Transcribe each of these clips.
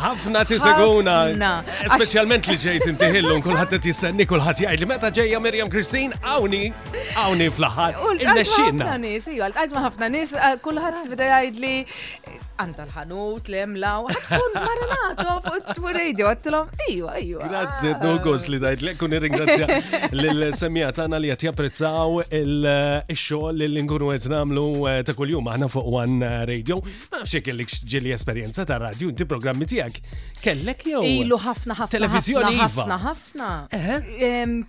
Ħafna tiseguna. Speċjalment li ġejt inti ħillum kulħadd qed jistenni kulħadd jgħid li meta ġejja Mirjam Kristin hawnni hawnni fl-aħħar. Innexxinna. Ħafna nies, iva, ltqajt ma' ħafna nies, eh, kulħadd bda jgħidli għandha l-ħanut li hemm law, tkun maranato fuq twin radio, għattilhom iva, iva. Grazzi, Nogos li dajt lek u nirringrazzja lill-semija tagħna li qed japprezzaw il-xogħol li nkunu qed nagħmlu eh, ta' kuljum aħna fuq One Radio. Ma nafx jekk kellek ġili esperjenza ta' radju, inti programmi tiegħek kellek jew. Ilu ħafna ħafna. Televizjoni iva. ħafna ħafna.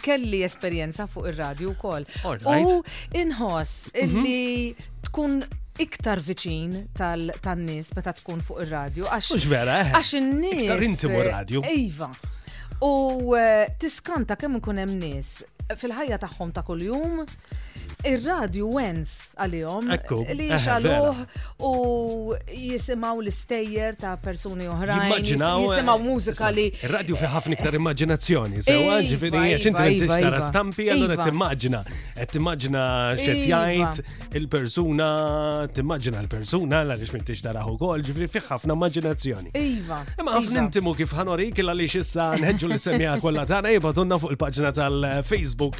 Kelli esperjenza fuq ir-radju wkoll. U inħoss mhm. illi tkun iktar viċin tal-nies meta tkun fuq ir-radju. Mhux vera, eh. Għax in-nies. Iktar inti fuq ir-radju. Iva. U eh, tiskanta kemm ikun hemm nies fil-ħajja tagħhom ta' kuljum. Ta Ir-radju wens għalihom Ekku, li eħe, jixaluh u jisimaw l-istejjer ta' persuni oħrajn. Jimmaġinaw, jis- Jisimaw eh, mużika isma', li Ir-radju fi ħafna iktar immaġinazzjoni. Sewa Iva, ġifieri iva, għax inti iva, tara iva. stampi allura Iva. timmaġina. Qed timmaġina x'qed Iva. jgħid il-persuna, timmaġina l-persuna għaliex m'intix taraħ ukoll, ġifieri fih ħafna immaġinazzjoni. Iva. Imma ħafna iva. intimu kif ħanorik il għaliex issa nħeġġu l-semija kollha tagħna jibatunna fuq il-paġna tal-Facebook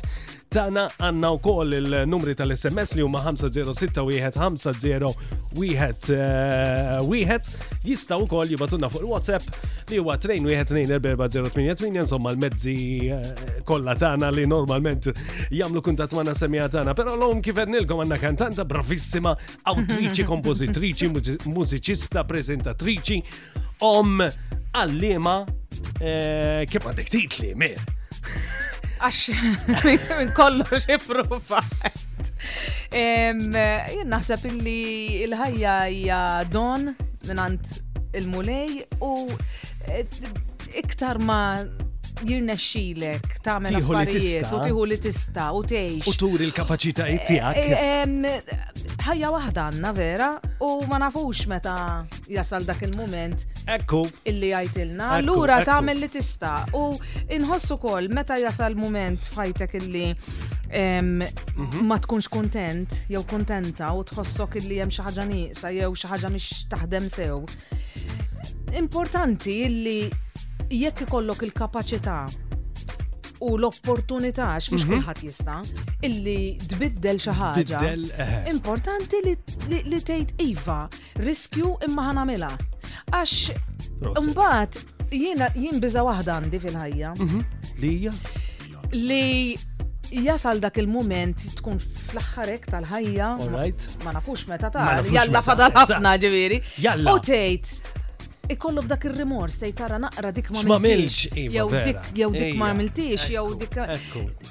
tagħna għandna wkoll il-numri tal-SMS li huma 5061501 eh, wieħed jistgħu wkoll jibatuna fuq il-WhatsApp li huwa 31248 insomma l-mezzi eh, kollha tagħna li normalment jagħmlu kuntat magħna semija tagħna, però l-hom kif nilkom għandna kantanta bravissima, awtriċi, kompożitriċi, mużiċista, preżentatriċi, Om għallima eh, kif għandek titli, mir. Għax minn kollox ippruvajt. Jien naħseb illi il-ħajja hija don minant il-mulej u eh, iktar ma jirnexxilek tagħmel affarijiet u tieħu li tista' u tgħix. U turi l-kapaċitajiet eh, tiegħek. Ħajja waħda għandna vera u ma nafux meta jasal dak il-moment. Ekku. Illi għajtilna. Allura tagħmel li tista' u inħossu kol meta jasal moment fajtek illi mhm. ma tkunx kontent jew kontenta u tħossok illi hemm xi ħaġa nieqsa jew xi ħaġa mhix taħdem sew. Importanti illi jekk ikollok il-kapaċità u l-opportunità għax mhux mhm. kulħadd jista' illi tbiddel xi ħaġa. Eh. Importanti li tgħid iva, Riskju imma ħa nagħmilha. Għax imbagħad jiena jien biża' waħda għandi fil-ħajja. Mhm. Li hija? Li jasal dak il-moment tkun fl-aħħarek tal-ħajja. Ma nafux meta ta' jalla fadal ħafna ġifieri. Jalla. U tgħid ikollok dak ir-rimors tgħid tara naqra dik ma għamiltix. Iva, jew dik jew dik ma għamiltix jew dik.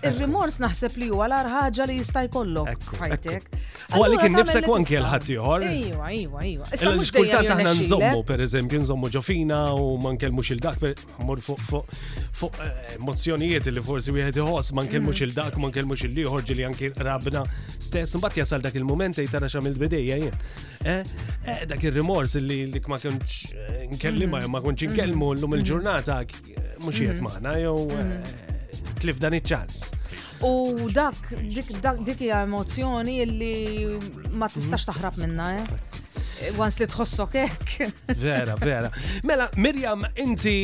Ir-rimors naħseb li huwa l-ar ħaġa li jista' jkollok f'ħajtek. U għalik innifsek u anke l-ħaddieħor. Ejwa, ejwa, ejwa. Issa mhux kultant aħna nżommu, pereżempju, nżommu ġofina u ma nkellmux il-dak mur fuq fuq fuq eh, mozzjonijiet li forsi wieħed iħoss ma nkellmux mm. il-dak, ma nkellmux il-liħor ġili anke rabna stess, mbagħad jasal dak il-mument ej tara x'għamilt bidejja jien. Eh, eh, dak ir-rimors li dik ma kienx nkellima mm. ma kontx inkellmu mm. llum il-ġurnata mhux mhm. qiegħed magħna jew mhm. eh, tlif dan iċ-ċans. U dak dik hija emozzjoni li ma tistax mhm. taħrab minna, eh? Wans li tħossok hekk. Vera, vera. Mela, Mirjam, inti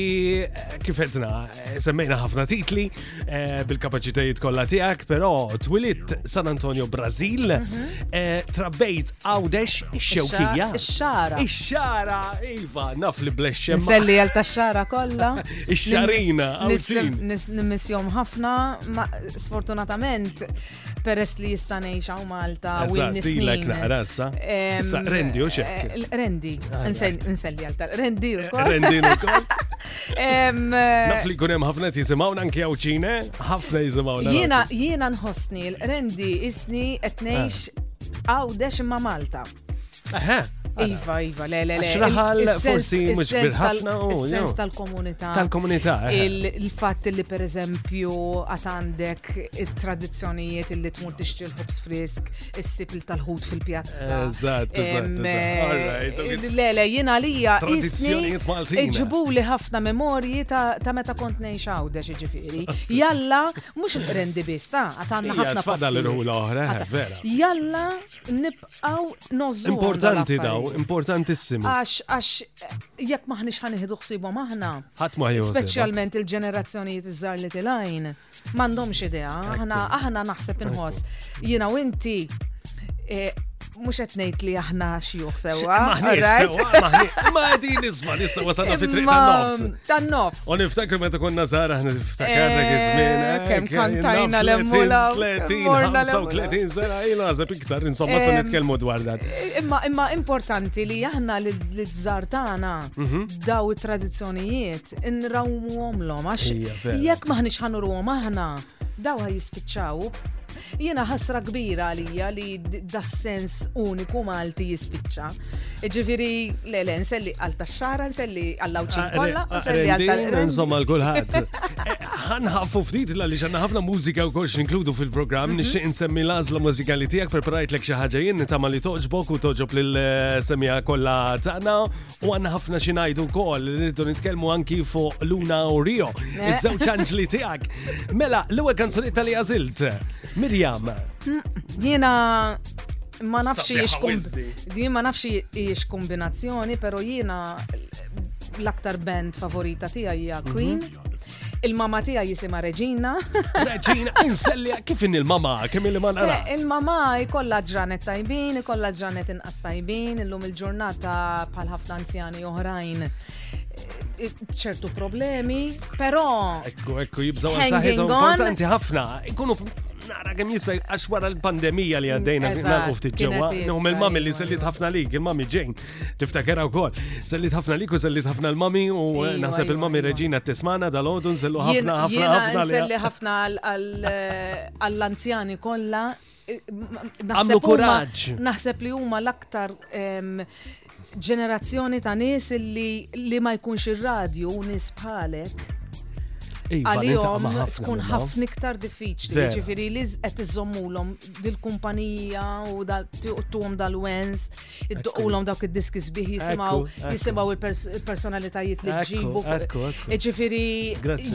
eh, kif edna, eh, semmejna ħafna titli, Eh, bil-kapacitajiet kollha tiegħek, però twilit San Antonio Brażil, mhm. eh, trabbejt għawdex ix-xewkija. Ix-xara. Ix-xara, iva, naf li blexxem. Nselli għal tax-xara kollha. Ix-xarina. Nimmissjom ħafna, sfortunatament peress li jissa nejx għaw Malta u Eżatt, jinn di like naqra issa. Em, Issa, rendi u xek. eh, Rendi, nsell- nselli għal tal. Rendi u kol. Rendi u kol. Em, eh, Naf li kunem ħafna qed jisimgħuna anke hawn ċine, ħafna jisimgħuna. Jiena jiena nħossni l-rendi isni qed ngħix għawdex imma Malta. Iva, iva, le, le, le. Xraħal forsi mux bil-ħafna. Il-sens tal-komunità. Tal-komunità. Eh. Il-fat li per eżempju għatandek il-tradizzjonijiet li tmur tixtri l-ħobs frisk, il-sipil tal-ħut fil-pjazza. Eżatt, eżatt. Eh, le, le, jina lija. Tradizzjonijiet Maltin. Iġibu li ħafna memorji ta' meta kont nejx għawda ġifiri. Jalla, mux il-rendi bista, għatanna ħafna. Fadal l-ħula oħra, eh, vera. Jalla, nibqaw nozzu. Importanti daw, importantissimi. Għax, għax, jekk maħnix ħaniħdu xsibhom aħna. Ħadd ma jgħu. Speċjalment il-ġenerazzjonijiet iż-żar li tilajn, m'għandhomx idea. Aħna, aħna naħseb inħoss. Jiena u inti eh, mux etnejt li aħna xjuħ sewa. Maħni, maħni, maħni, nisma, nisma, wasalna fit-triq tan-nofs. Tan-nofs. Eżatt. U niftakru meta konna żgħar aħna niftakarna kien żmien. Eh, kemm kantajna l-emmula. 35 sena jien naħseb iktar insomma se nitkellmu dwar dan. Imma imma importanti li aħna li żgħar tagħna mhm. daw it-tradizzjonijiet inrawmuhomlhom għax jekk maħniex ħanuruhom aħna Daw ħa jispiċċaw. Jiena ħasra kbira għalija li das-sens uniku Malti jispiċċa. Ġifieri, le, le, nselli għal tax-xara, nselli għall-awċin ah, kollha, ah, nselli għal tal Insomma, għal kulħadd. Eh, ħanħaffu ftit l li xanna ħafna mużika u kolx inkludu fil-programm, mhm. nixtieq insemmi l-għażla mużikali tiegħek preparajt lek xi ħaġa jien nitama li toġbok u toġob lil eh, semija kollha tagħna U għanna ħafna xi ngħidu wkoll li rridu nitkellmu anki fuq Luna u Rio, eh. iż-żewġ anġli tiegħek. Mela, l-ewwel kanzunetta li għażilt. Mirjam. Jiena ma nafx jiex ma nafx jiex kombinazzjoni, pero jiena l-aktar band favorita tija hija mhm. Queen. Il-mama tija jisima Reġina. Reġina, insellija kif inni l-mama, kemm li ma nara. Eh, il-mama jkollha ġranet tajbin, jkollha ġranet inqas tajbin, illum il-ġurnata bħal ħafna anzjani oħrajn eh, ċertu problemi, però. Ekku, ekku, jibżaw saħħithom importanti ħafna. Ikunu nara kemm jista' għax wara l-pandemija li għaddejna nagħlqu ftit ġewwa, nħum il-mami li sellit ħafna lik, il-mami ġejn. Niftakera wkoll. Sellit ħafna liku, sellit ħafna l-mami u eh, naħseb il-mami Reġina t-tismana dal-ħodu nsellu ħafna ħafna ħafna. Nselli ħafna għall-anzjani kollha. Eh, Għamlu kuraġġ. Naħseb li huma l-aktar ġenerazzjoni ta' nies li ma jkunx ir-radju nies bħalek Iva, għalihom tkun ħafna iktar diffiċli, ġifiri li qed iżommulhom dil-kumpanija u tuhom dal-wens Idduqulhom dawk id-diski sbieħ jisimgħu jisimgħu il-personalitajiet li ġibu. Ġifieri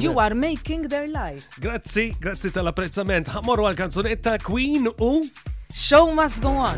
you are making their life. Grazzi, grazzi tal-apprezzament. Ħamorru għal kanzunetta Queen u Show must go on.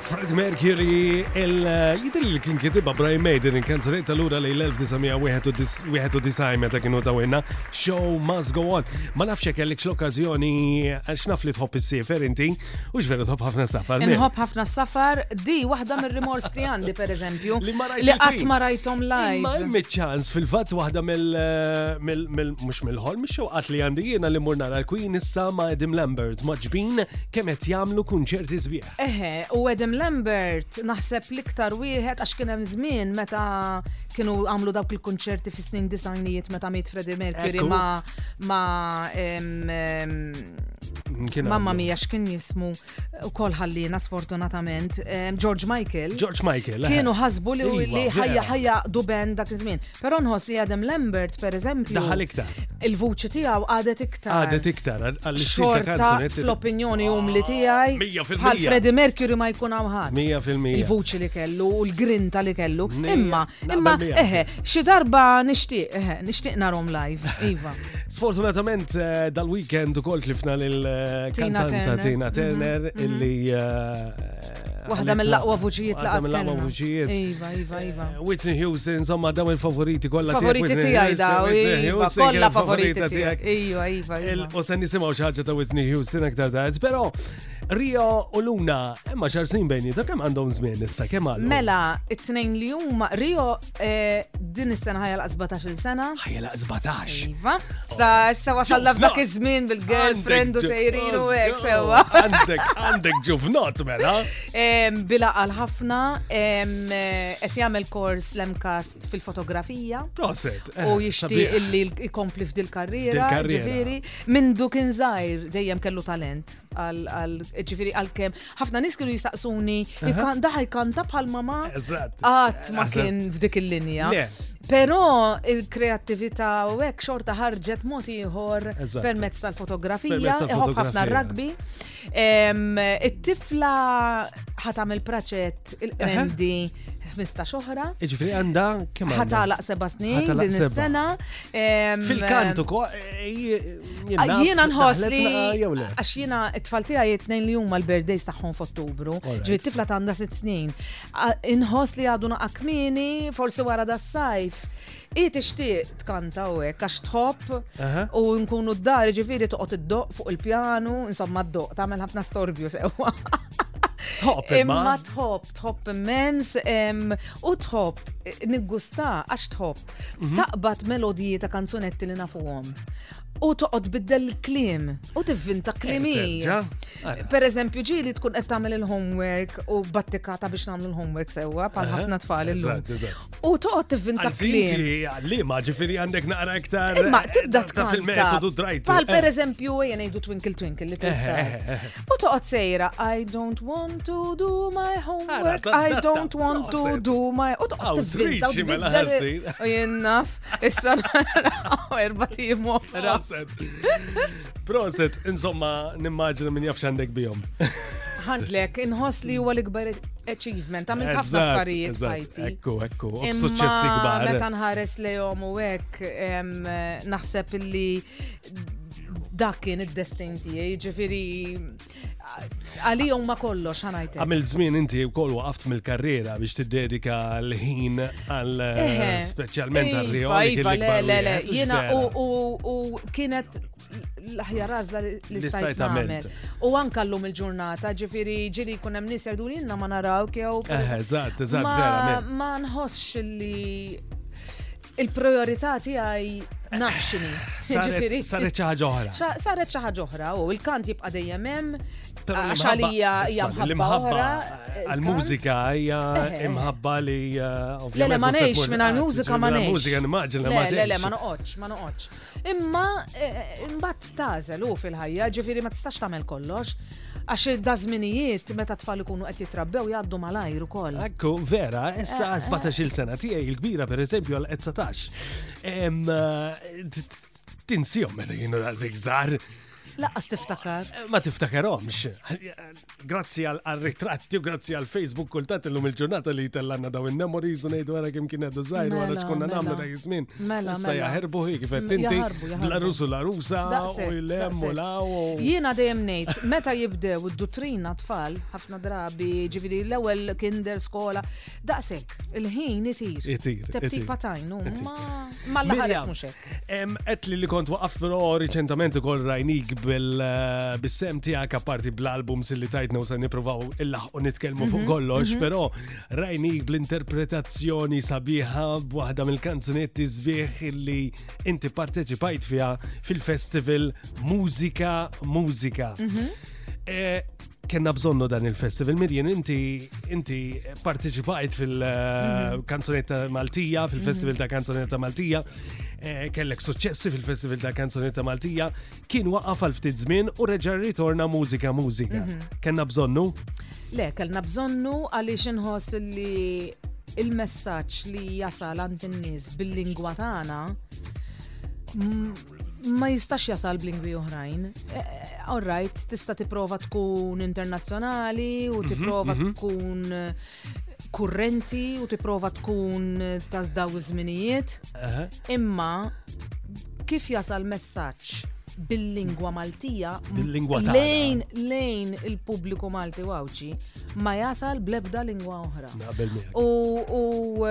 Fred Mercury jidil li kien kitibha Brian May din il-kanzunetta lura lejn l-1991 meta kienu tawilna Show Must Go On. Ma nafx hekk kellek l-okkażjoni għax naf li tħobb is-siefer inti u x'veru tħobb ħafna safar. Inħobb ħafna safar, di waħda mir-rimors li għandi pereżempju li qatt ma rajthom live. Ma hemm ċans fil-fatt waħda mill mhux mill-ħolm xewqat li għandi jiena li mur nara l-Queen issa ma' Edim Lambert maġbin kemm qed jagħmlu kunċerti sbieħ. tajjeb. Eħe, u Adam Lambert naħseb l-iktar wieħed għax kien hemm żmien meta kienu għamlu dawk il-kunċerti fis snin disajnijiet meta miet Freddie Mercury ma ma Mamma mia x'kien jismu u kol ħallina sfortunatament George Michael. George Michael. Eh. Kienu ħasbu li iva, ħajja ħajja duben dak iż-żmien. Però nħoss li Adam Lambert, per eżempju. Daħal iktar. Il-vuċi tiegħu għadet iktar. Għadet iktar, għall-xorta fl-opinjoni umli ah, tiegħi. Bħal Freddie Mercury ma jkun għawħad. Il-vuċi li kellu, u l-grinta li kellu. Imma, imma, eħe, xi darba nixtieq, eħe, nixtieq narom live, Iva. Sfortunatament eh, dal-weekend ukoll tlifna lil eh, kantanta Tina Turner mhm, mhm. illi eh, Eh, Waħda mill-aqwa vuġijiet laqgħet. Waħda mill-aqwa vuġijiet. Iva, iva, iva. Eh, Whitney Houston, insomma, dawn il-favoriti kollha tiegħek. Favoriti tiegħi daw, iva, kollha favoriti tiegħek. Iva, iva, iva. U se nisimgħu xi ħaġa ta' Whitney Houston aktar tard, però Rio u Luna, imma xar snin bejni, ta' kemm għandhom żmien issa, kemm għal. Mela, it-tnejn li huma Rio Eh, din is-sena ħajja laqas 17 sena. Ħajja laqas 17. Iva. Oh. Sa issa wasalna f'dak iż-żmien bil-girlfriend u sejrin u hekk sewwa. Għandek għandek ġuvnot mela. Bila għal ħafna eh, qed jagħmel kors l-MCAST fil-fotografija. Proset. Eh, u jixtieq illi jkompli f'dil karriera. Ġifieri mindu kien żgħir dejjem kellu talent għal ġifieri għal kemm ħafna nis kienu jistaqsuni, daħal kanta bħal mama. Eżatt. Għat ma kien f'dik il-linja. Pero il-kreativita u hekk xorta ħarġet mod ieħor permezz tal-fotografija, iħobb ħafna rugby. It-tifla ħatam il-praċet il-qrendi 15 oħra. Iġifri għanda kemm. Ħatalaq seba snin din is-sena. Fil-kantu ko eh, Jiena nħoss li. Għax jiena t-tfal tiegħi tnejn li huma l-birthdays tagħhom f'Ottubru, ġri t-tifla għandha sitt snin. Inħoss li għadu naqa' kmieni, forsi wara das-sajf. I tixtieq tkanta u hekk għax tħobb u nkunu d-dar ġifieri toqgħod iddoq fuq il-pjanu, insomma d-doq tagħmel ħafna storbju sewwa. Tħobb imma tħobb, tħobb immens u tħobb niggusta għax tħobb. Mhm. taqbad melodiji ta' kanzunetti li nafuhom. U toqgħod biddel il-klim u tivvinta klimi. Eh, per eżempju, ġili tkun qed tagħmel il-homework u battikata biex nagħmlu l-homework sewwa bħal eh, ħafna tfal illum. U toqgħod tivvinta klim. Għallima ġifieri għandek naqra iktar. Imma eh, tibda tkun fil-metodu drajt. Bħal per eżempju, jgħidu Twinkle Twinkle li tista'. U toqgħod sejra, I don't want to do my homework, I don't want to do my... U toqgħod tivvinta u mela tivvinta. U jennaf, issa naraw erba timu. Raset. Proset, insomma, nimmaġina minn jafx għandek bihom. Għandlek, inħoss li huwa l-ikbar achievement, għamil ħafna affarijiet fajti. Ekku, ekku, suċċessi kbar. Meta nħares lejhom u hekk naħseb li dak kien id-destin tiegħi, jiġifieri għalihom ma kollox ħanajtek. Għamil żmien inti wkoll waqaft mill-karriera biex tiddedika l-ħin għal speċjalment għal iva, riħor. Iva, le, le, le, jiena u kienet l-aħjar għażla li stajt nagħmel. U anke llum il-ġurnata, ġifieri ġiri jkun hemm nies jgħidu jenna ma naraw kew. Eżatt, eżatt, vera. Ma nħossx li Il-priorità tiegħi naf x'inhi. Jiġifieri. Saret xi ħaġa oħra. Saret xi ħaġa oħra u l-kant jibqa' dejjem hemm. Għax għalija hija mħabba oħra. Għal-mużika hija imħabba li. Le, le, ma ngħix minn għal-mużika ma ngħix. Mużika nimmaġina ma Le, le, ma noqgħodx, ma noqgħodx. Imma eh, imbagħad tażel hu fil-ħajja, ġifieri ma tistax tagħmel kollox. Għax id-dażminijiet meta tfal ikunu qed jitrabbew jgħaddu malajr ukoll. Ekku, vera, issa 17 eh, eh. sena tiegħi l-kbira pereżempju għal 19. Tinsihom meta kienu rażik żgħar. Laqqas tiftakar. Eh, ma tiftakarhomx. Grazzi għal ritratti u grazzi għal Facebook kultat illum il-ġurnata li jitellanna daw il-memories u ngħidu għara kemm kien għadu żgħir u għara xkunna mela, nagħmlu mela. dak iż-żmien. Mela, Issa mela. jaħerbu hi kif qed inti. La rusu la rusa u l-hemm u law. Jiena dejjem ngħid, meta jibdew id-duttrina tfal, ħafna drabi, ġifieri l-ewwel kinder skola, daqshekk il-ħin itir. Itir. Teptik patajn, ma l-ħares mhux hekk. Etli li kont waqaf però riċentament ukoll rajnik eh, bil-sem tiegħek apparti bl-albums li tajtna u se nippruvaw il-laħqu nitkellmu fuq mhm, kollox, mhm. però rajnik bl-interpretazzjoni sabiħa b'waħda mill-kanzunetti sbieħ li inti parteċipajt fiha fil-festival Mużika Mużika. Mhm. Eh, Kenna bżonnu dan il-festival. Mirjen, inti inti parteċipajt fil-kanzunetta mhm. Maltija, fil-festival ta' kanzunetta Maltija, eh, kellek suċċessi fil-festival ta' kanzunetta Maltija, kien waqaf għal ftit żmien u reġa' ritorna mużika mużika. Mhm. Kenna bżonnu? Le, kellna bżonnu għaliex inħoss li il-messaġġ li jasal għand in-nies bil-lingwa tagħna ma jistax jasal b'lingwi oħrajn. Eh, all right, tista' tipprova tkun internazzjonali u mhm, tipprova mhm. tkun eh, kurrenti u tipprova tkun eh, ta' daw iż-żminijiet. Imma kif jasal messaġġ bil-lingwa Maltija bil-lingwa lejn lejn il-pubbliku Malti wawċi ma jasal blebda lingwa oħra. U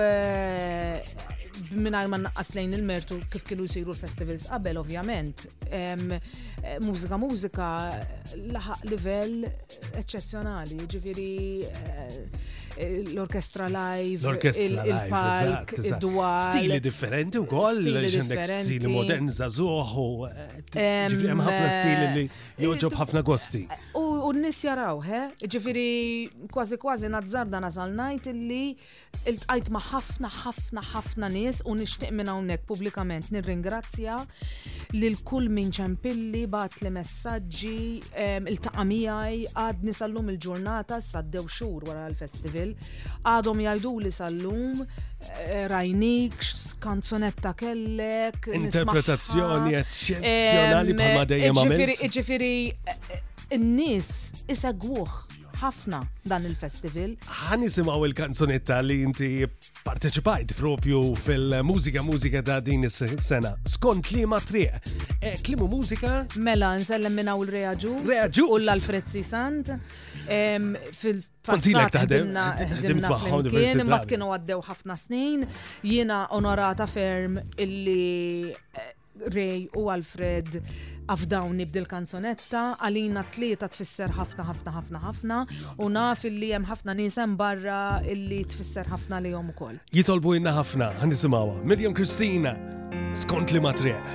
minar ma naqqas lejn il-mertu kif kienu jisiru l-festivals qabel, ovvjament. Eh, mużika, mużika laħaq livell eccezzjonali, ġifiri eh, l-orkestra live, il-palk, id-dwar. Stili differenti u koll, stili modern, zazuħ, u eh, ġifiri ħafna stili li joġob ħafna gosti. U n-nis jaraw, he? Ġifiri, kważi kważi nazzarda nasal najt illi Iltqajt ma' ħafna ħafna ħafna nies u nixtieq minn hawnhekk pubblikament nirringrazzja lil kull min ċempilli, bagħatli messaġġi, ehm, iltaqa' miegħi, għadni sal-lum il-ġurnata, issa għaddew xhur wara l-festival, għadhom jgħiduli sal-lum eh, rajnik, kanzunetta kellek, Interpretazzjoni nismaħħa, eċċezzjonali ehm, bħalma dejjem għamilt. Ġifieri, ġifieri, eh, n-nies isegwuh ħafna dan il-festival. Ħa nisimgħu il-kanzunetta li inti parteċipajt propju fil-mużika mużika ta' din is-sena. Skont li ma triq. E, klimu mużika? Mela, nsellem minna u l-Rea Ġus. Rea Ġus. U l-Alprezzi Sant. fil Kontilek taħdem. Ħdimna flimkien, imma kienu għaddew ħafna snin, jiena onorata ferm illi eh, Ray u Alfred afdawni b'dil kanzonetta, għalina t-tlieta tfisser ħafna ħafna ħafna ħafna u naf illi hemm ħafna nies hemm barra illi tfisser ħafna li jom ukoll. Jitolbu jinna ħafna, għandisimawa, Miriam Kristina, skont li matriq.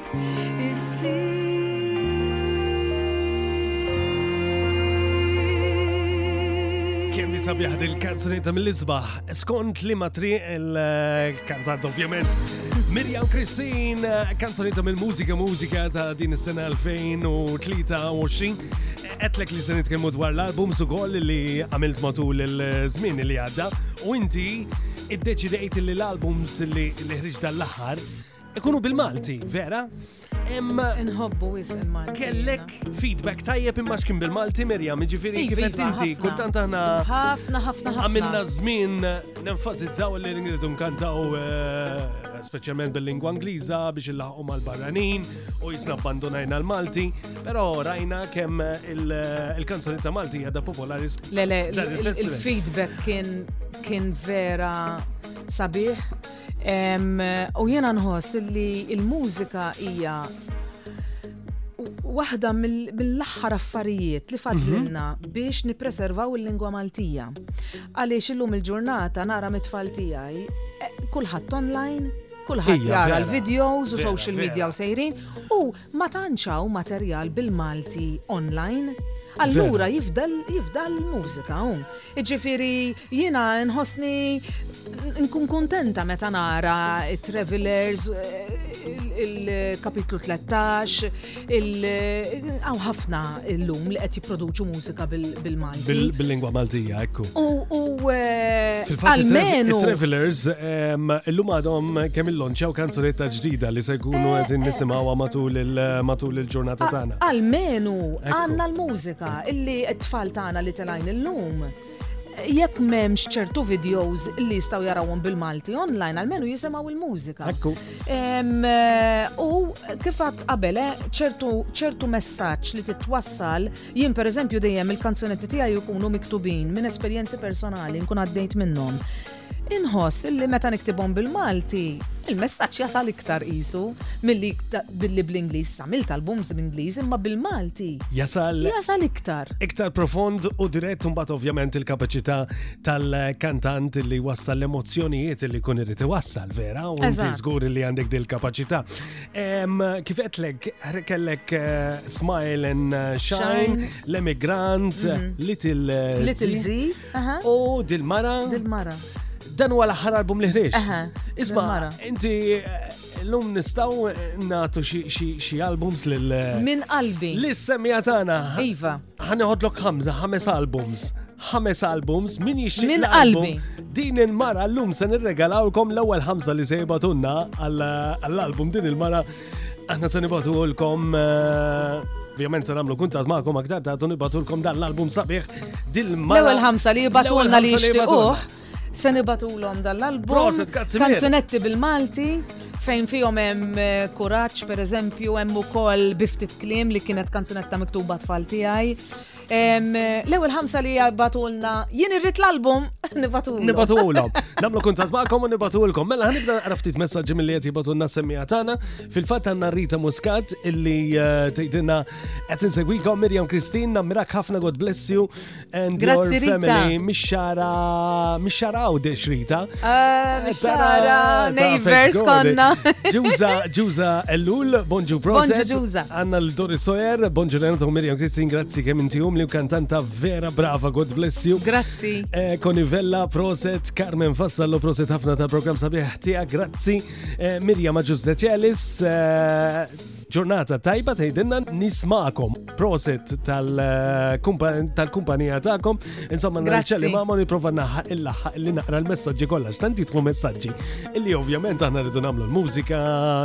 Kemm sabiħ dil-kanzuni ta' mill-isbaħ, skont li matri il-kantant ovvjament. Mirjam Kristin, kanzuni ta' mill-mużika mużika ta' din is-sena 2023. Etlek li se nitkellmu dwar l-album ukoll li għamilt matul il-żmien li għadda u inti iddeċidejt li l-albums li ħriġ dal-aħħar Ikunu bil-Malti, vera? Imma. Nħobbu wis il-Malti. Kellek feedback tajjeb imma x'kien bil-Malti Mirjam, ġifieri kif qed inti kultant aħna. Ħafna ħafna ħafna. Għamilna żmien nenfasizzaw li nridu nkantaw eh, speċjalment bil-lingwa Ingliża biex il-laħqu mal-barranin u jisna abbandonajna l-Malti, però rajna kemm eh, eh, il-kanzoni ta' Malti għadha popolari. Le, le, il-feedback kien vera sabiħ U jiena nħoss li il-mużika hija waħda mill-aħħar affarijiet li fadlilna mhm. biex nippreservaw il-lingwa Maltija. Għaliex illum il-ġurnata nara mit-tfal tiegħi eh, kulħadd online, kulħadd jara l-videos u social media u sejrin u Ma tantx hawn materjal bil-Malti online. Allura jifdal jifdal mużika hawn. Jiġifieri jiena nħossni nkun kuntenta meta nara it-Travelers il-kapitlu 13, il-għaw ħafna l-lum li qed jipproduċu mużika. pubblika bil-Malti. Bil- Bil-lingwa Maltija, ekku. U u, eh, Fil-fatt, almenu il-Travelers ehm, illum għadhom kemm il-lonċaw kanzunetta ġdida li se jkunu Eh, qed nisimgħuha matul il- matul il-ġurnata a- tagħna. almenu Ekku. għandna l-mużika illi t-tfal tagħna li telajn illum. Jekk m'hemmx ċertu videos li jistgħu jarawhom bil-Malti online, almenu jisimgħu il-mużika. Ekku. Em, eh, U kif għat qabel, eh, ċertu ċertu messaġġ li titwassal Jien pereżempju dejjem il-kanzunetti tiegħi jkunu miktubin minn esperjenzi personali nkun għaddejt minnhom. Inħoss illi meta niktibhom bil-Malti, il-messaġġ jasal iktar qisu milli billi bl-Ingliż samilt albums bl-Ingliż imma bil-Malti. Jasal. Jasal iktar. Iktar profond u dirett mbagħad ovvjament il-kapaċità tal-kantant li wassal l-emozzjonijiet li kun irid iwassal vera u żgur li għandek dil-kapaċità. Kif għetlek, kellek eh, Smile and eh, Shine, L-Emigrant, mhm. Little eh, Little Z, u Dil-Mara. Dil-Mara. Dan huwa l-aħħar album li ħriex. Isma, inti l-lum nistaw natu xie albums lil. Min qalbi. Li s-semija tana. Iva. Ħaniħodlok ħamza, ħames albums. ħames albums, min jixtieq. Min qalbi. Din il-mara l-lum se nirregalawkom l-ewwel ħamsa li se jibatunna għall-album din il-mara. Aħna se nibatu għolkom, eh, ovvijament se namlu kuntat ma'kom aktar ta' tun nibatu għolkom dan l-album sabiħ dil-mara. L-ewwel ħamsa li jibatunna li jixtiequh. Se nibatu l-om dan l-album. Kanzunetti bil-Malti fejn fihom hemm eh, kuraġġ pereżempju hemm ukoll biftit kliem li kienet kanzunetta miktuba tfal tiegħi. L-ewwel ħamsa li jabbatulna jien irrid l-album nibatulhom. Nibatulhom. Nagħmlu kuntatt magħkom u nibatulkom. Mela ħanibda naqra ftit messaġġi milli qed jibatulna semmija tagħna. Fil-fatt għandna Rita Muscat illi eh, tgħidilna qed insegwikom Mirjam Kristin nammirak ħafna God bless you and your family mix-xara mix-xara għawdex Rita. Ah, Xara, neighbors konna. Ġuza, Ġuza Ellul, bonġu proset. Bonġu Ġuza. Anna l-Dori Sojer, bonġu Renato Miriam Kristin, grazzi kemm inti um li kantanta vera brava, God bless you. Grazzi. Eh, Konivella, proset, Carmen Fassallo, proset ħafna tal-program sabiħ tija, grazzi. Eh, Miriam Aġus Decelis, eh, Ġurnata tajba tgħidilna nismakom. Proset tal-kumpanija tagħkom. Insomma, nċelli mamma nipprova naħaq il-laħaq li naqra l-messaġġi kollha. Tant jitħu messaġġi. Illi ovvjament aħna rridu nagħmlu l-mużika,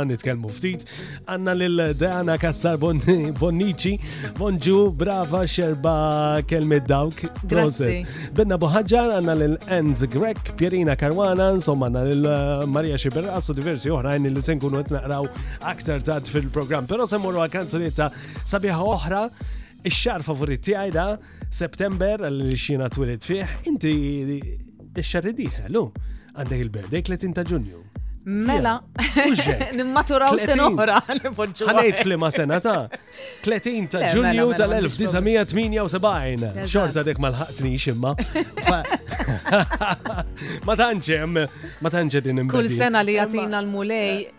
nitkellmu ftit. Għandna lil Dana Kassar Bonnici, Bonġu, brava xerba kelmi dawk. Proset. Benna Boħaġġar għandna lil Enz Grek, Pierina Karwana, insomma għandna lil eh, Maria Xiberqas u diversi oħrajn li se nkunu qed naqraw Aktar tad fil-programm, però se mmorru għal kanzunetta sabiħa oħra Ix-xar favorit tiegħi da, September, li xina twilid fih, inti ix-xar diħel, lu, għandek il-birthday 30 ta' ġunju. Mela, nimmaturaw sen oħra Għanajt flima sena ta' 30 ta' mela, ġunju mela, tal-1978. Xorta dek mal-ħatni ximma. Ma tanċem, ma tanċe din Kull sena li jatina l-mulej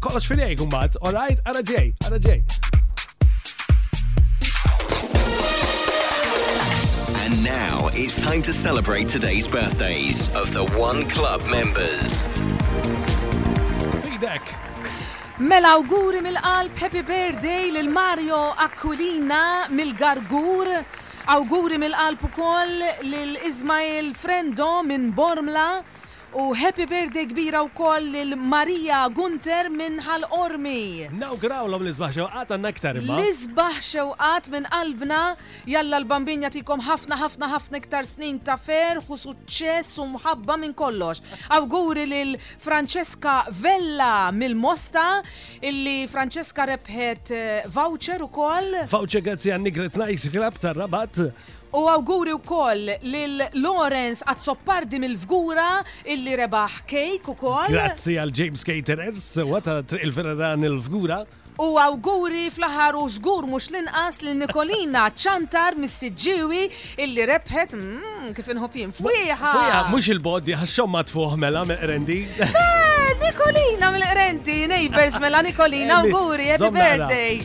Kollox fidejk imbagħad, alright, ara ġej, ara ġej. And now it's time to celebrate today's birthdays of the One Club members. Fidek. Mela auguri mill-qalb happy birthday lil Mario Aquilina mill-Gargur. Auguri mill-qalb ukoll lil Ismail Frendo minn Bormla. U happy birthday kbira wkoll lil Maria Gunter minn Ħal Qormi. Nawgrawlhom l-isbaħ xewqat għandna iktar imma. L-isbaħ xewqat minn qalbna, jalla l-Bambin jagħtikom ħafna ħafna ħafna iktar snin ta' ferħ u suċċess u mħabba minn kollox. Awguri lil Francesca Vella mill-Mosta, illi Francesca rebħet voucher ukoll. Voucher grazzi għan-Nigret Night Club tar-Rabat. U awguri wkoll lil Lawrence Azzopardi mill-Fgura illi rebaħ cake ukoll. Grazzi għal James Caterers sewwa ta' Triq il-Ferran il-Fgura. U awguri fl-aħħar u żgur mhux l-inqas lil Nikolina Ciantar mis-Siġġiewi illi rebħet, mm, kif inħobb jien, fwieħa! Fwieħa, mhux il-bogħod di ħax-Xommat fuħ mela mill-Qrendi. Eh, Nikolina mill-Qrendi, neighbors mela Nikolina, awguri, happy birthday!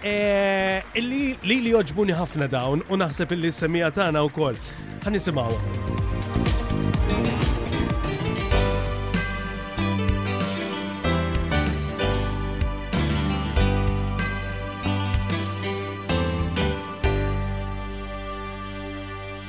Eh, li li joġbuni ħafna dawn u naħseb illi s-semija tagħna wkoll. Ħan nisimgħu.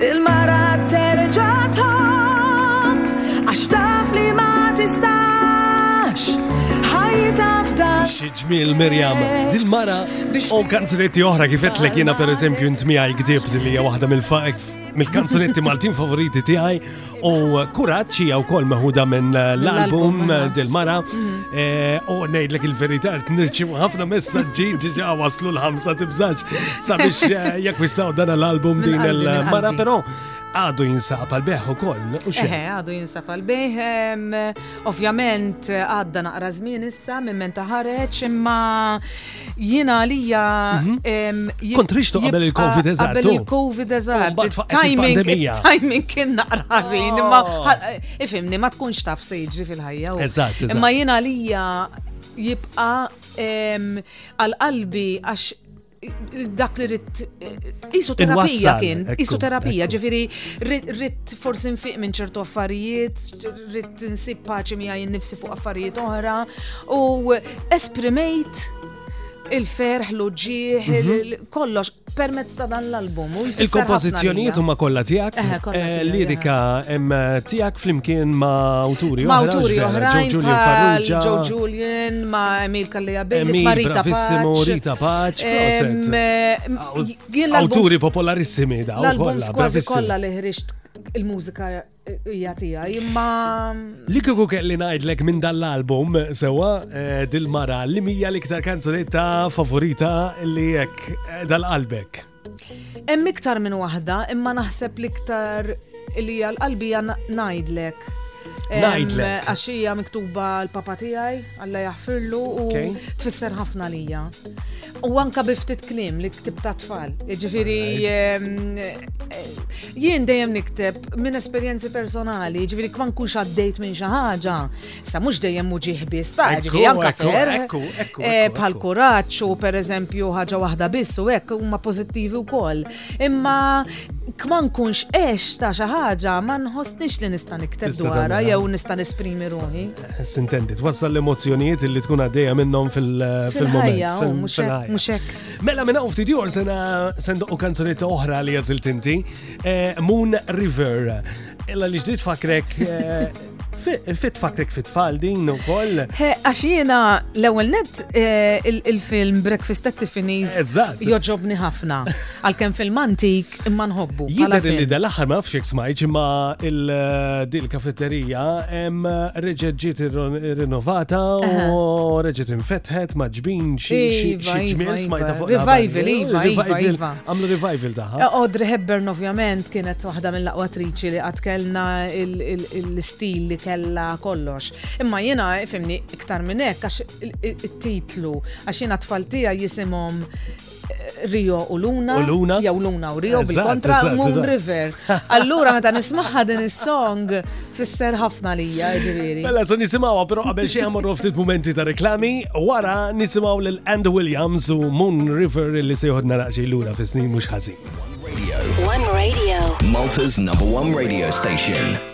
Dil mara terġa tħobb għax taf li ma tistax ħajta f'dan. Xi ġmiel Mirjam, dil mara u kanzunetti oħra kifet l jiena pereżempju int miegħi kdibt li hija waħda mill-kanzunetti Maltin favoriti tiegħi U kuraċ hija wkoll meħuda minn l-album dil-mara eh, u ngħidlek il-verità qed nirċievu ħafna messaġġi ġiġa waslu l-ħamsa tibżax sabiex eh, jakkwistaw dan l-album din il-mara però għadu jinsab għal-beħ u koll. Eħe, għadu jinsab għal-beħ. Ovvjament għadda naqra żmien issa minn menta ħareġ imma Jina għalija. Mhm. Kont rixtu qabel il-Covid eżatt. Qabel il-Covid eżatt. Timing, timing kien naqrażin. Oh. Imma eh, ifimni, ma tkunx taf sejġri fil-ħajja. Eżatt. Imma jina għalija jibqa għal-qalbi għax dak li rrit isu terapija kien, isu terapija, ġifiri rrit forsi nfiq minn ċertu affarijiet, rrit tinsib paċi miegħi nnifsi fuq affarijiet oħra u esprimejt il-ferħ, l-ġieħ, mhm. kollox permezz ta' dan l-album. Il-kompożizzjonijiet huma kollha tiegħek, eh, eh, lirika hemm eh, tiegħek flimkien ma' awturi oħra. Ma' awturi oħra, Joe Julian Farrugia, Joe Julian, ma' Emil Kalleja Billis, ma' Rita Paċ. Rita Paċ, Awturi popolarissimi da. L-albums kważi kollha li ħriġt il-mużika Ija tija, imma. Li kiku kelli najdlek minn dal-album, sewa, eh, dil-mara, li mija l-iktar kanzunetta favorita li jek eh, dal-qalbek? Hemm iktar minn waħda, imma naħseb l-iktar li għal-qalbija najdlek. Najdlek. Għaxija miktuba l-papa tijaj. Alla jaħfirlu u tfisser ħafna lija. U anka biftit klim li ktib ta' tfal. Ġifiri, ehm, eh, jien dejjem nikteb minn esperienzi personali, ġifiri kwan kun xaddejt minn xaħġa, sa mux dejjem muġi ħbis ta' ġifiri anka fer. Eh, bħal kuraċ u per eżempju ħaġa wahda biss u ekk huma pozittivi u koll. Imma kman kunx ex ta' xaħġa ma nħosnix li nista' nikteb dwarha jew nista' nesprimi ruħi. Sintendi, twassal l-emozjonijiet li tkun għaddejja minnhom fil-moment. Mhux hekk. Mela minn hawn ftit jor sena sendoq kanzunetta oħra li jażil tinti, eh, Moon River. Illa li ġdid fakrek eh, fit fakrek fit tfal din u koll. Għax jiena l-ewwel net eh, il-film Breakfast at Tiffany's joġobni ħafna. Għalkemm film antik imma nħobbu. Jidher li dal-aħħar ma nafx jekk smajt imma il-dil eh, kafeterija hemm eh, reġgħet ġiet rinnovata u reġgħet infetħet ma ġbin xi iva, iva, ġmiel smajta iva. fuq. Revival, iva, iva, iva. Għamlu revival taħħa. Eh, Audrey Hepburn ovvjament kienet waħda mill-aqwa triċi li qatt kellna l-istil li kellha kollox. Imma jiena fimni iktar minn hekk għax it-titlu għax jiena tfal tiegħi jisimhom Rio u Luna. U Luna. Jew Luna u Rio bil-kontra Moon River. Allura meta nismaħħa din is-song tfisser ħafna lija ġifieri. Mela se nisimgħuha però qabel xi ħamorru ftit mumenti ta' reklami, wara nisimgħu lil And Williams u Moon River li se joħodna naqxi lura fis-snin mhux ħażin. One Radio. Malta's number one radio station.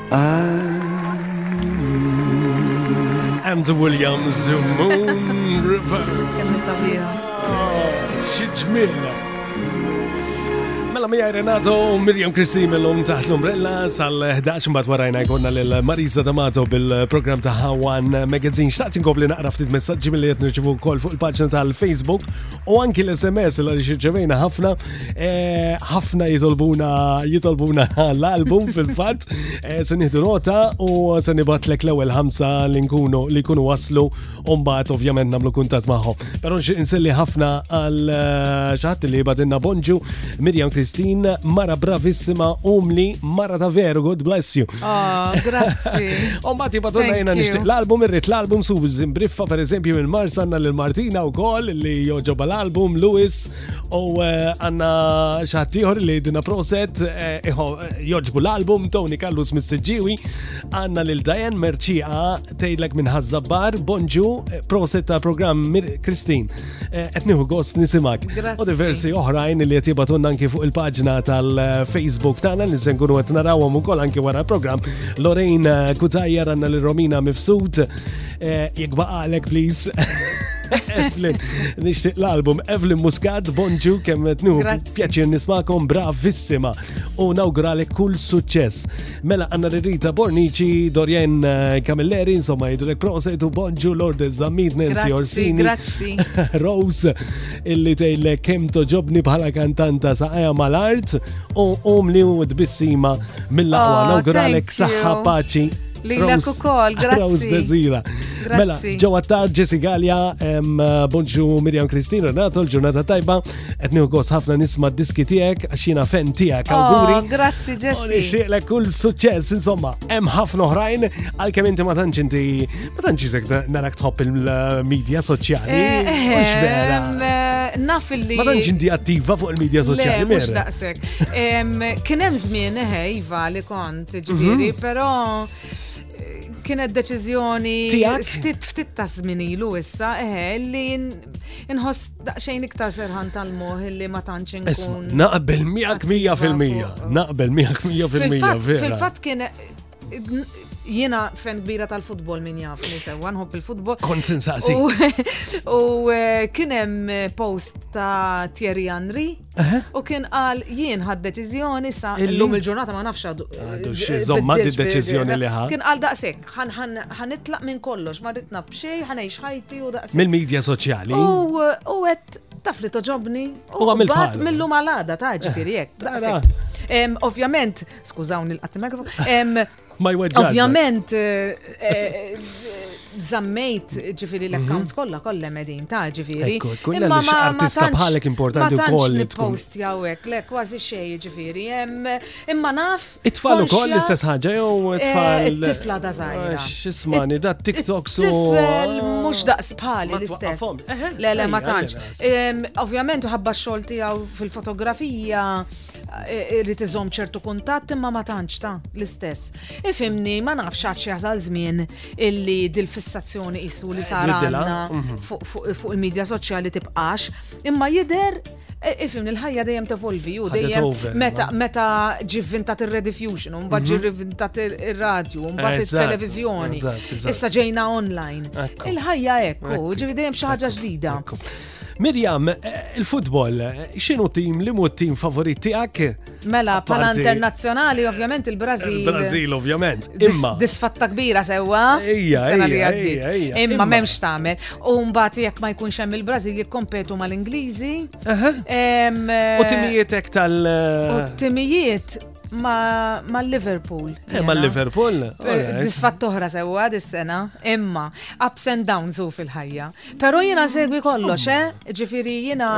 Andy Williams, Moon River. Kemm sabiħa. Xi ġmiela. Mela mi Renato u Miriam Kristi mill-lum taħt l-umbrella sal-11 mbat warajna jkonna l-Marisa D'Amato bil-program ta' One Magazine. Xtaqt inkobli naqra ftit messagġi mill-li jtnirċivu kol fuq il-paġna tal-Facebook u anki l-SMS l xirċevejna ħafna, eh, ħafna jitolbuna jitolbuna l-album fil-fat, eh, se nieħdu nota u se nibatlek l-ewwel ħamsa li nkunu li kunu waslu u mbagħad ovvjament nagħmlu kuntat magħhom. Però nselli ħafna għal eh, xaħat li badinna Bonġu, Mirjam Kristin, Mara Bravissima, Umli, Mara ta' Veru, God bless you. Oh, grazzi. Umbat jibatulna jena nishtiq l-album, irrit l-album su zimbriffa per eżempju minn Mars għanna l-Martina u koll li joġoba l-album, Lewis u eh, għanna xaħtiħor li dina proset eh, eh, joġbu l-album, Tony Kallus Missġiwi, għanna lil Diane Merċiqa tejdlek minn Hazzabbar, Bonġu, proset ta' program Kristin. Eh, qed nieħu gost nisimak. U diversi oħrajn li qed jibatunna anki fuq il-paġna tal-Facebook tagħna li se nkunu qed narawhom ukoll anki wara l-programm. Lorraine eh, Kutajja ranna li Romina Mifsud. Eh, jekk baqalek please. Evelyn, nixtieq l-album Evelyn Muscat, bonġu kemm qed nieħu pjaċir nismakom bravissima u nawguralek kull suċċess. Mela għanna l-Rita Bornici, Dorien eh, Camilleri, insomma jidrek proset u bonġu Lord Zammit, Nancy Orsini. Grazzi. Rose, illi tejle kem toġobni bħala kantanta saqaja mal-art u um li u tbissima mill-laqwa. Oh, Nawguralek saħħa paċi. Lilek ukoll, grazzi. Rose Desira. Mela, ġewwa tar Jessi Gallia, bonġu Miriam Kristina Renato, l-ġurnata tajba, Qed nieħu gost ħafna nisma' d-diski tiegħek għax jiena fen tiegħek awguri. Oh, grazzi Ġessi. Nixtieqlek kull suċċess, insomma, hemm ħafna oħrajn għalkemm inti ma tantx inti ma tantx isek narak tħobb il-medja soċjali. Eh, eh, mhux vera. Eh, naf li. Ma tantx inti attiva fuq il-medja soċjali. Mhux daqshekk. Kien hemm żmien eħe iva li kont ġifieri, mhm. però kienet deċiżjoni ftit ftit ta' żmien ilu issa eħe li nħoss Daqxejn iktar serħan tal-moħ li ma tantx inkun. Isma, naqbel miegħek 100%, naqbel miegħek 100%. Fil-fatt kien jiena fen kbira tal-futbol min jaf li sewa nħobb il-futbol. Konsensasi. U eh, kien hemm post ta' Thierry Henry U kien qal jien ħad deċiżjoni sa illum il-ġurnata ma nafx għadu. Għadu xizomma di deċiżjoni li ħa. Kien qal daqshekk, ħan itlaq minn kollox, ma rrid naf xejn, ħan għix ħajti u daqshekk. Mill-medja soċjali. U għet taf li toġobni u għamil bat mill-lum għalada ta' ġifiri jek. Ovvjament, skużawni l-qattina Ma jweġġax. Ovvjament, zammejt eh, eh, ġifiri mhm. l-accounts kolla kolla medin ta' ġifiri. Imma ma artista bħalek importanti u koll. Ma post jawek, le kważi xej ġifiri. Imma naf. Itfall u koll l-istess ħagġa jew eh, itfall. It-tifla da zaħira. Xismani, da TikTok su. Tifel mux daqs bħali l-istess. Le, le, ma tantx. Ovvjament, uħabba xolti għaw fil-fotografija Irrid iżomm ċertu kuntatt imma ma tantx ta' l-istess. Ifimni ma nafx għax jasal żmien illi dil-fissazzjoni qisu li sar għandna mhm. fuq il-medja soċjali tibqax, imma jidher e, ifimni l-ħajja dejjem tevolvi u dejjem meta meta ġivvintat ir-rediffusion, mbagħad mhm. ġivvintat ir-radju, mbagħad it-televiżjoni. Issa ġejna online. Il-ħajja hekk, ġivi dejjem xi ħaġa ġdida. Mirjam, eh, il-futbol, eh, xinu tim li mu tim favorit tijak? Mela, pala internazjonali, ovvjament il-Brazil. Il-Brazil, eh, ovvjament. Imma. Disfatta kbira sewa. Ija, ija, Imma memx tamer. U mbagħad jekk ma jkunx hemm il-Brazil jikkompetu mal-Ingliżi. U timijiet ek tal. U timijiet ma, ma Liverpool. Eh, ma Liverpool? Disfatt oħra sewa dis-sena, imma ups and downs u fil-ħajja. Pero jina segwi kollox, eh? Ġifiri jina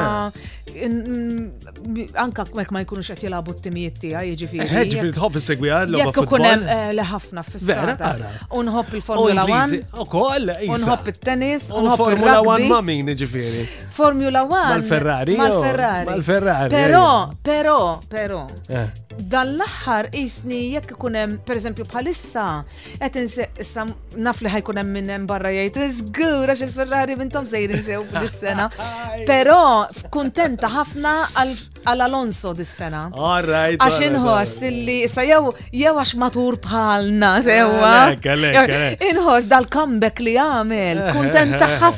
anka mek ma jkunux qed jilagħbu t-timijiet tiegħi, jiġifieri. Eh, ġifieri tħobb issegwi għal Jekk ikun hemm eh, li ħafna fis-sata. U nħobb il-Formula 1. Ukoll U nħobb it-tennis, u nħobb il-Formula 1 ma' min ġifieri. Formula 1. Mal-Ferrari. Mal-Ferrari. Mal-Ferrari. Però, però, però. Eh. Dan l-aħħar isni jekk ikun hemm pereżempju bħalissa Et inse, issa naf li ħajkun hemm minn hemm barra jgħid, żgur għax il-Ferrari minn tom sejrin sew dis-sena. Però kuntenta ħafna għal Alonso dis-sena. Alright. Għax inħoss li issa jew jew għax matur bħalna sewwa. Inħoss dal-comeback li għamel, kuntenta ħafna.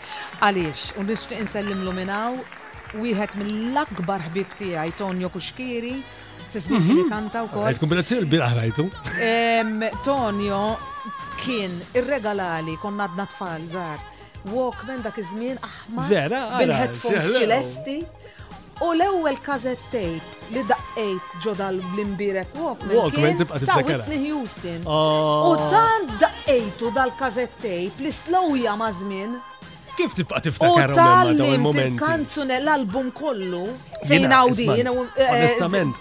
Għaliex, u nixtieq insellimlu minn hawn, wieħed mill-akbar ħbieb tiegħi Tonio Cuschieri, fi żmien kien ikanta wkoll. Qed kombinazzjoni l-bieraħ rajtu. Tonio kien irregalali konna għadna tfal żgħar. Walkman dak iż-żmien aħmar. Vera, bil-headphones ċilesti. U l-ewwel cassette tape li daqqejt ġo dal-imbierek Walkman kien ta' Whitney Houston. U tant daqqejtu dal-cassette tape li slowja ma' żmien. Kif tibqa' tiftakar il-moment? Il-kanzune l-album kollu fejn għawdin. Onestament.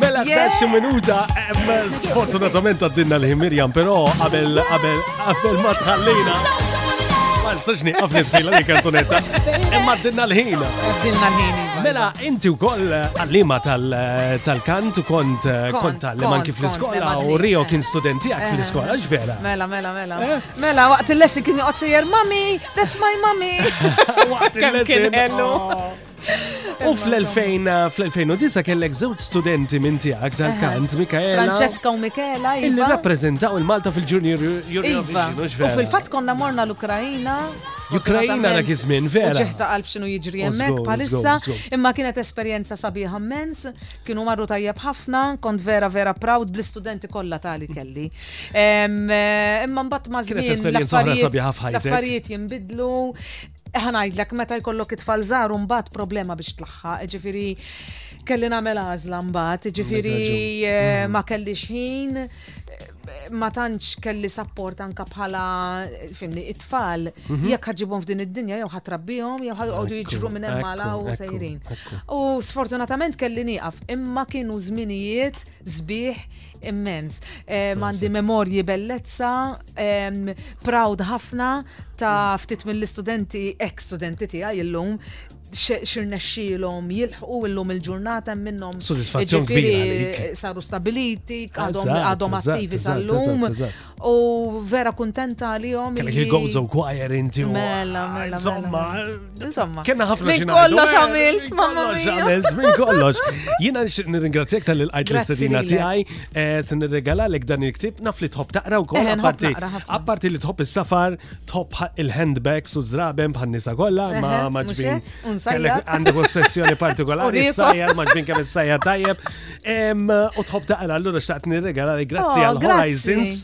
Mela taxxi minuta, sfortunatament għaddinna l ħimirjan pero qabel qabel qabel ma tħallina. Ma nistax nieqaf nitfila li kanzunetta. Imma għaddinna l-ħina. Għaddinna l-ħina. Iva. Mela, inti wkoll għallima tal-kant u kont kont għallim anki fl-iskola u Rio kien studenti għak eh. fl-iskola, ġvera. Mela, mela, mela. Eh? Mela, waqt il-lessi kien joqgħod sejjer, mami, that's my mami. Waqt il-lessi. U fl-2009 kellek żewġ studenti minn tiegħek tal-kant, Mikaela. Francesca u Mikaela. Illi iva. rappreżentaw il-Malta fil-Junior Eurovision, iva. U fil-fatt konna morna l-Ukrajina. Ukrajina dak iż-żmien, vera. Ġeħta qalb xinu jiġri hemmhekk palissa, imma kienet esperjenza sabiħa mens, kienu marru tajjeb ħafna, kont vera vera proud bl-istudenti kollha tali kelli. Imma mbagħad ma' żmien l-affarijiet jinbidlu, Ħa ngħidlek, meta jkollok it-tfal żgħar u mbagħad problema biex tlaħħaq, jiġifieri kelli nagħmel għażla mbagħad, jiġifieri eh, mm. ma kellix ħin, ma tantx kelli sapport anka bħala fimni it-tfal mhm. jekk ħaġibhom f'din id-dinja jew ħatrabbihom jew ħaqgħodu jiġru minn hemm u sejrin. U sfortunatament kelli nieqaf imma kienu żminijiet Sbieħ immens. Għandi memorji bellezza, proud ħafna ta' ftit mill-istudenti, ex-studenti tiegħi illum, xirnexxilhom jilħqu illum il-ġurnata minnhom. Soddisfazzjon kbira. Saru stabiliti, għadhom attivi sal-lum. U vera kuntenta għalihom. Kellek li- il-Gozo Choir inti u. Mela, mela, mela, Insomma. Insomma. Kena ħafna Minn xinajdu. kollox Eh, għamilt, minn mamma kollox mia. għamilt, minn kollox. Jiena nixtieq nirringrazzjak tal il qajt Grazzi l-istadina lilek. tiegħi. eh, Se nirregalalek dan il-ktib naf li tħobb taqra wkoll Eh, nħobb apparti naqra ħafna. apparti li tħobb is-safar, tħobb ħa- il-handbags u żraben bħal nisa kollha ma Eħe, ma mhux ġbin. hekk, u nsajjar. Kellek- Għandek ossessjoni partikolari, U rieku. sajjar ma ġbin kemm is-sajjar tajjeb. U tħob taqra, allura xtaqt nirregala li grazzi oh, għal Horizons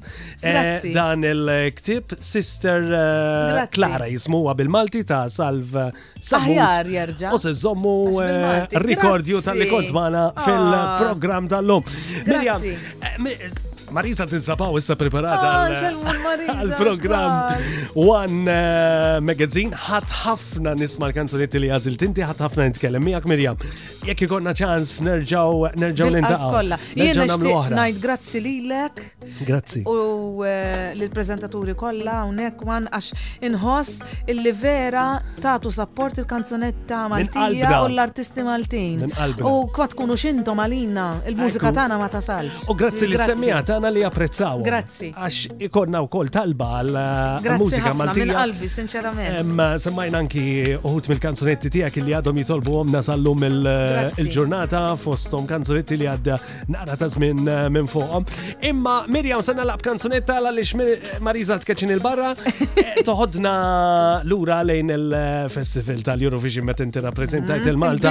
eh, dan il-ktib Sister eh, Clara jismu bil-Malti ta' Salv Saħjar jerġa. U se zommu eh, rikordju tal-li kont maħna ah. fil-program tal-lum. Mirjam, Marisa tinsabaw issa preparata għal-program ah, One eh, Magazine. ħat ħafna nisma l-kanzunetti li għazil tinti, ħat ħafna nitkellem miegħek Mirjam. Jekk ikonna ċans nerġaw nerġaw nintaqgħu. Kollha. Jien nixtieq ngħid grazzi lilek. Grazzi. U eh, lill preżentaturi kollha hawnhekk man għax inħoss illi vera tagħtu sapport il-kanzunetta Maltija u l-artisti Maltin. U kwa tkunu xintom għalina il-mużika tagħna ma tasalx. U grazzi li semmija tagħna li apprezzaw. Grazzi. Grazzi. Għax ikonna u kol talba għal eh, mużika Maltija. Grazzi qalbi, sinċerament. Semmajna anki uħut mill-kanzunetti tijak li għadhom jitolbu għom nasallum eh, il-ġurnata fostom kanzunetti li għadda naqra ta' zmin eh, minn fuqom. Imma Mirjam, sanna laqb kanzunetta għal lix Marisa tkeċin il-barra, toħodna l-ura lejn il-festival tal-Eurovision met inti rappresentajt mhm. il-Malta.